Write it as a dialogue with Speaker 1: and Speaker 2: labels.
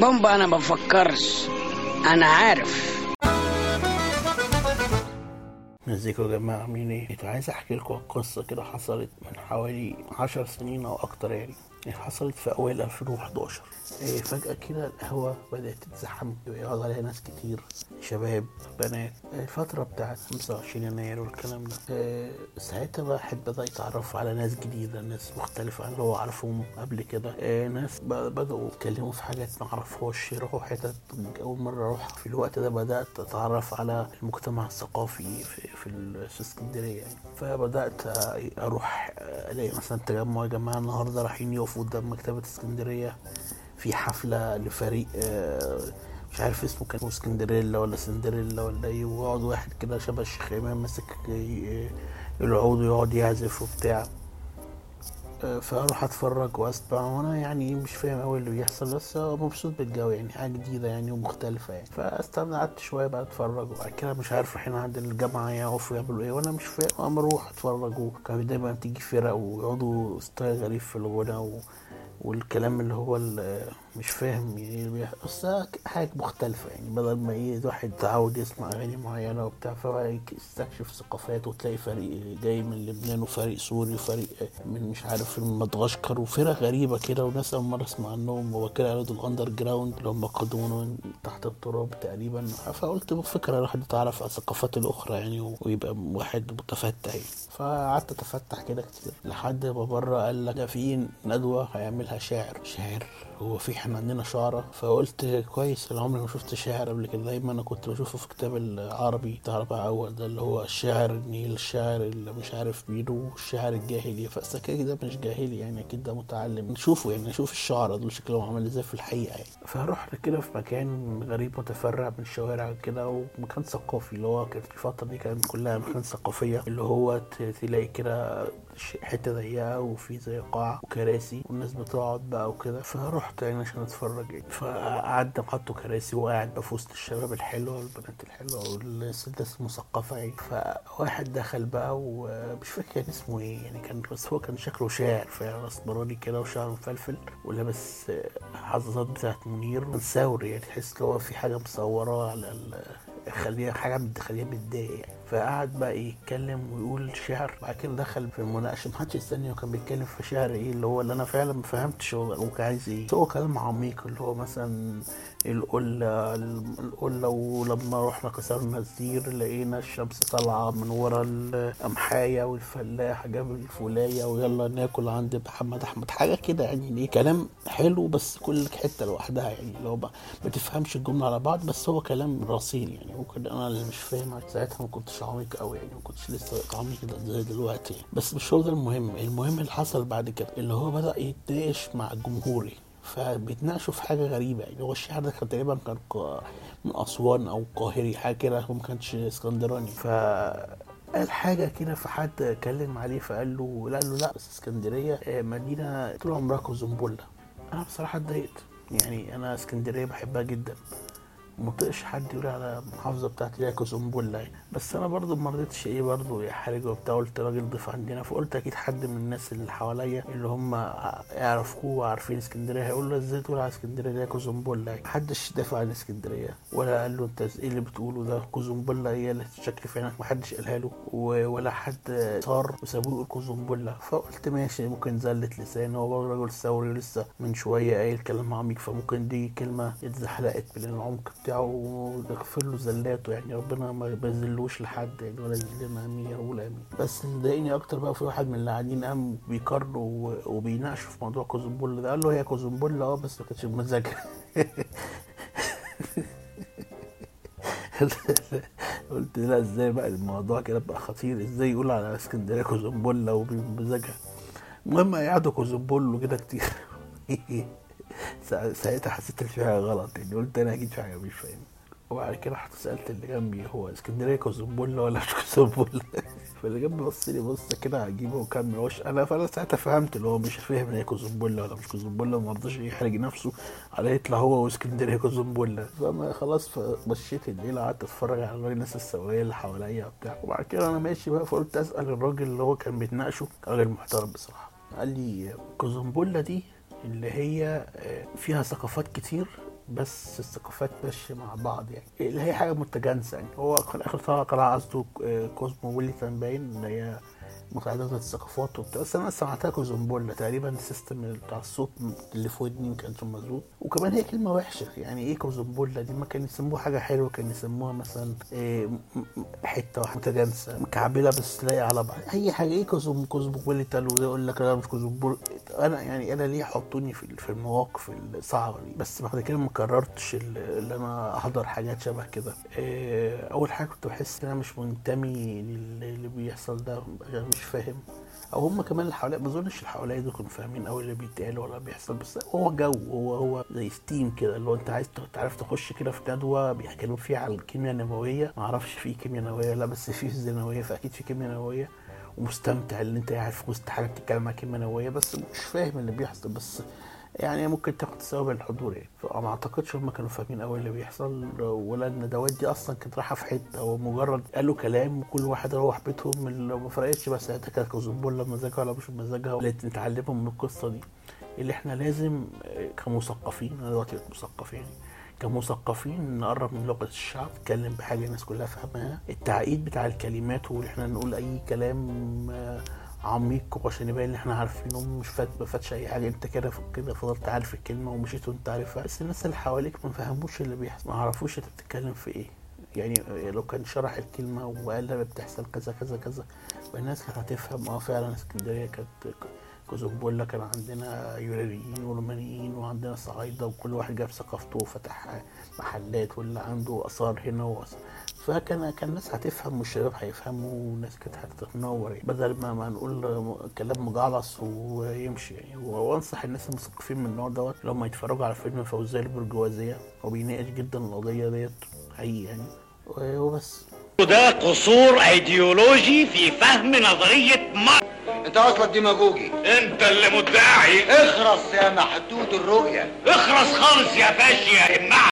Speaker 1: بومبا أنا بفكرش. أنا عارف.
Speaker 2: ازيكم يا جماعة عاملين إيه؟ كنت عايز أحكي لكم قصة كده حصلت من حوالي عشر سنين أو أكتر يعني. حصلت في أوائل 2011 إيه فجأة كده القهوة بدأت تتزحم. ويقعد عليها ناس كتير شباب بنات. الفترة بتاعت 25 يناير والكلام ده. إيه ساعتها الواحد بدأ يتعرف على ناس جديدة ناس مختلفة عن اللي هو عارفهم قبل كده. إيه ناس بدأوا يتكلموا في حاجات ما أعرفهاش يروحوا حتت. أول مرة أروح في الوقت ده بدأت أتعرف على المجتمع الثقافي في, في اسكندرية. يعني فبدأت أروح ألاقي مثلا تجمع يا جماعة النهاردة رايحين يقفوا. قدام مكتبة اسكندرية. في حفلة لفريق آه، مش عارف اسمه كان اسكندريلا ولا سندريلا ولا إيه ويقعد واحد كده شبه الشيخ إمام ماسك العود ويقعد يعزف وبتاع. آه، فأروح أتفرج وأسمع وأنا يعني مش فاهم قوي اللي بيحصل بس مبسوط بالجو يعني حاجة جديدة يعني ومختلفة يعني. فاستنى قعدت شوية بقى أتفرج وبعد كده مش عارف رايحين عند الجامعة يقفوا يعملوا إيه وأنا مش فاهم أما أروح أتفرج وكان دايما تيجي فرق ويقعدوا ستايل غريب في الغنى و... والكلام اللي هو ال- مش فاهم يعني بيح- بس حاجة مختلفة يعني بدل ما إيه الواحد متعود يسمع أغاني معينة وبتاع يستكشف ثقافات وتلاقي فريق جاي من لبنان وفريق سوري وفريق من مش عارف من مدغشقر وفرق غريبة كده وناس أول مرة أسمع عنهم وكده قالوا دول ال underground اللي هم قادمون من تحت التراب تقريبا. فقلت فكرة الواحد يتعرف على الثقافات الأخرى يعني ويبقى واحد متفتح يعني. فقعدت أتفتح كده كتير لحد ما بره قال لك في ندوة هيعملها شاعر شاعر. هو في إحنا عندنا شعراء فقلت كويس أنا عمري ما شفت شاعر قبل كده. دايما أنا كنت بشوفه في كتاب العربي بتاع ربيع اول ده اللي هو الشاعر النيل الشاعر اللي مش عارف مين والشاعر الجاهلي. فاكيد ده مش جاهلي يعني أكيد ده متعلم. نشوفه يعني نشوف الشعراء دول شكلهم عامل إزاي في الحقيقة يعني. فرحت كده في مكان غريب متفرع من شوارع كده ومكان ثقافي. اللي هو كانت الفترة دي كانت كلها مكان ثقافية اللي هو تلاقي كده حتة ضيقة وفي زي قاع وكراسي والناس بتقعد بقى وكده. فرحت يعني عشان اتفرج يعني فقعدنا حطوا كراسي وقاعد بقى في وسط الشباب الحلوة والبنات الحلوة والناس المثقفة يعني. فواحد دخل بقى ومش فاكر كان اسمه إيه يعني كان بس هو كان شكله شاعر فعلا اسمراني كده وشعره مفلفل ولابس حظاظات بتاعت منير. ثوري يعني تحس ان هو في حاجة مصوراه على خليها حاجة مخليها متضايق يعني. فقعد بقى يتكلم ويقول شعر بعد كده دخل في المناقشة. محدش يستني وكان بيتكلم في شعر إيه اللي هو اللي أنا فعلا ما فهمتش هو كان عايز إيه. هو كلام عميق اللي هو مثلا القلة القلة ولما رحنا كسرنا الزير لقينا الشمس طالعة من ورا القمحاية والفلاح جاب الفولاية ويلا ناكل عند محمد أحمد. حاجة كده يعني ليه كلام حلو بس كل حتة لوحدها يعني اللي هو ما تفهمش الجملة على بعض بس هو كلام رصين يعني. ممكن أنا اللي مش فاهم ساعتها ما كنتش عميق قوي يعني ما كنتش لسه عميق زي دلوقتي. بس مش هو ده المهم المهم اللي حصل بعد كده اللي هو بدأ يتناقش مع الجمهور يعني. فبيتناقشوا في حاجة غريبة يعني هو الشاعر ده كان تقريبا كان من أسوان أو قاهري حاجة كده هو ما كانش إسكندراني ف قال حاجة كده فحد اتكلم عليه فقال له لا له لا بس إسكندرية آه، مدينة طول عمرها كوزنبلة أنا بصراحة اتضايقت يعني أنا إسكندرية بحبها جدا مطقش حد يقول على المحافظة بتاعتي ليها كوزنبلة يعني بس أنا برضو ما رضيتش إيه برضو يحرج وبتاع قلت راجل ضيف عندنا فقلت أكيد حد من الناس اللي حواليا اللي هم يعرفوه وعارفين اسكندرية هيقول له إزاي تقول على اسكندرية ليها كوزنبلة يعني محدش دافع عن اسكندرية ولا قال له أنت إيه اللي بتقوله ده؟ كوزنبلة هي اللي شكل في عينك محدش قالها له ولا حد صار وسابوه يقول كوزنبلة فقلت ماشي ممكن زلة لسان هو برضه راجل ثوري ولسه من شوية قايل كلام عميق فممكن دي كلمة اتزحلقت من العمق. بتاعه ويغفر له زلاته يعني. ربنا ما بيذلوش لحد يعني ولا يذلنا أمين يا رب العالمين. بس اللي ضايقني أكتر بقى في واحد من اللي قاعدين قام و- وبيناقشوا في موضوع كوزنبول ده. قال له هي كوزنبول؟ آه بس ما كانتش بمزاجها قلت لا إزاي بقى الموضوع كده بقى خطير؟ إزاي يقول على اسكندرية كوزنبولا وبمزاجها المهم قعدوا كوزنبول كده كتير. ساعتها حسيت ان في حاجة غلط يعني قلت أنا أكيد في حاجة مش فاهم وبعد كده رحت سألت اللي جنبي هو إسكندرية كوزنبولا ولا مش كوزنبولا فاللي جنبي بص لي بص كده عجيبه وكمل. وش أنا فأنا ساعتها فهمت اللي هو مش فاهم إن هي كوزنبولا ولا مش كوزنبولا وما رضاش يحرج نفسه. على يطلع هو وإسكندرية كوزنبولا فما خلاص مشيت الليلة قعدت أتفرج على الناس السو اللي حواليا وبتاع. وبعد كده أنا ماشي بقى فقلت أسأل الراجل اللي هو كان بيتناقشه راجل محترم بصراحة. قال لي كوزمبولا دي اللي هي آه، فيها ثقافات كتير بس الثقافات ماشية مع بعض يعني. اللي هي حاجة متجانسة يعني. هو طلع قناة قصده آه، cosmopolitan باين اللي هي متعددة الثقافات وبتاع. بس أنا سمعتها كوزمبولا تقريبا ال system بتاع الصوت اللي في ودني ما كانش مظبوط وكمان هي كلمة وحشة يعني. إيه كوزمبولا دي؟ ما كان يسموها حاجة حلوة كان يسموها مثلا إيه م- م- حتة واحدة متجانسة مكعبلة بس لايقه على بعض. أي حاجة. إيه كوزم cosmopolitan وده يقول لك لا مش كوزمبول أنا يعني أنا ليه يحطوني في في المواقف الصعبة دي؟ بس بعد كده ما كررتش ال- اللي أنا أحضر حاجات شبه كده. إيه أول حاجة كنت بحس إن أنا مش منتمي لل- اللي بيحصل ده مش فاهم. أو هم كمان اللي حواليا ما أظنش اللي حواليا دول كانوا فاهمين قوي اللي بيتقال ولا بيحصل بس هو جو هو هو زي steam كده اللي هو أنت عايز تعرف تخش كده في ندوه بيحكوا فيها على الكيمياء النووية. ما أعرفش في كيمياء نووية لأ بس في فيزياء نوويه فأكيد في كيمياء نووية. ومستمتع ان انت قاعد في وسط حاجة بتتكلم كيمياء نوويه بس مش فاهم اللي بيحصل. بس يعني ممكن تاخد ثواب الحضور يعني. فما أعتقدش هم كانوا فاهمين قوي اللي بيحصل ولا الندوات دي أصلا كانت رايحة في حتة هو مجرد قالوا كلام وكل واحد روح بيتهم اللي ما فرقتش. بس ساعتها كانت كوزمبولا بمزاجها ولا مش بمزاجها نتعلمهم من القصة دي. اللي إحنا لازم كمثقفين أنا دلوقتي مثقف يعني. كمثقفين نقرب من لغة الشعب نتكلم بحاجة الناس كلها فاهماها التعقيد بتاع الكلمات وإن إحنا نقول أي كلام آه، عميق وعشان يبين إن إحنا عارفينه مش فات ما فاتش أي حاجة. أنت كده كده فضلت عارف الكلمة ومشيت وأنت عارفها. بس الناس اللي حواليك ما فهموش اللي بيحصل ما عرفوش أنت بتتكلم في إيه. يعني لو كان شرح الكلمة وقال بتحصل كذا كذا كذا والناس كانت هتفهم. آه فعلا اسكندرية كانت كوزوبولا كان عندنا يونانيين ورومانيين وعندنا صعايدة وكل واحد جاب ثقافته وفتح محلات واللي عنده آثار هنا وآثار فكان كان الناس هتفهم والشباب هيفهموا والناس كانت هتتنور يعني. بدل ما ما نقول كلام مجعلص ويمشي يعني. وأنصح الناس المثقفين من النوع دوت لما يتفرجوا على فيلم فوزية البرجوازية هو بيناقش جدا القضية ديت حقيقي يعني. وبس.
Speaker 3: ده قصور ايديولوجي في فهم نظرية ماركس
Speaker 4: انت اصلك ديماجوجي
Speaker 3: انت اللي مدعي.
Speaker 4: اخرس يا محدود الرؤية.
Speaker 3: اخرس خالص يا فاشي يا امعة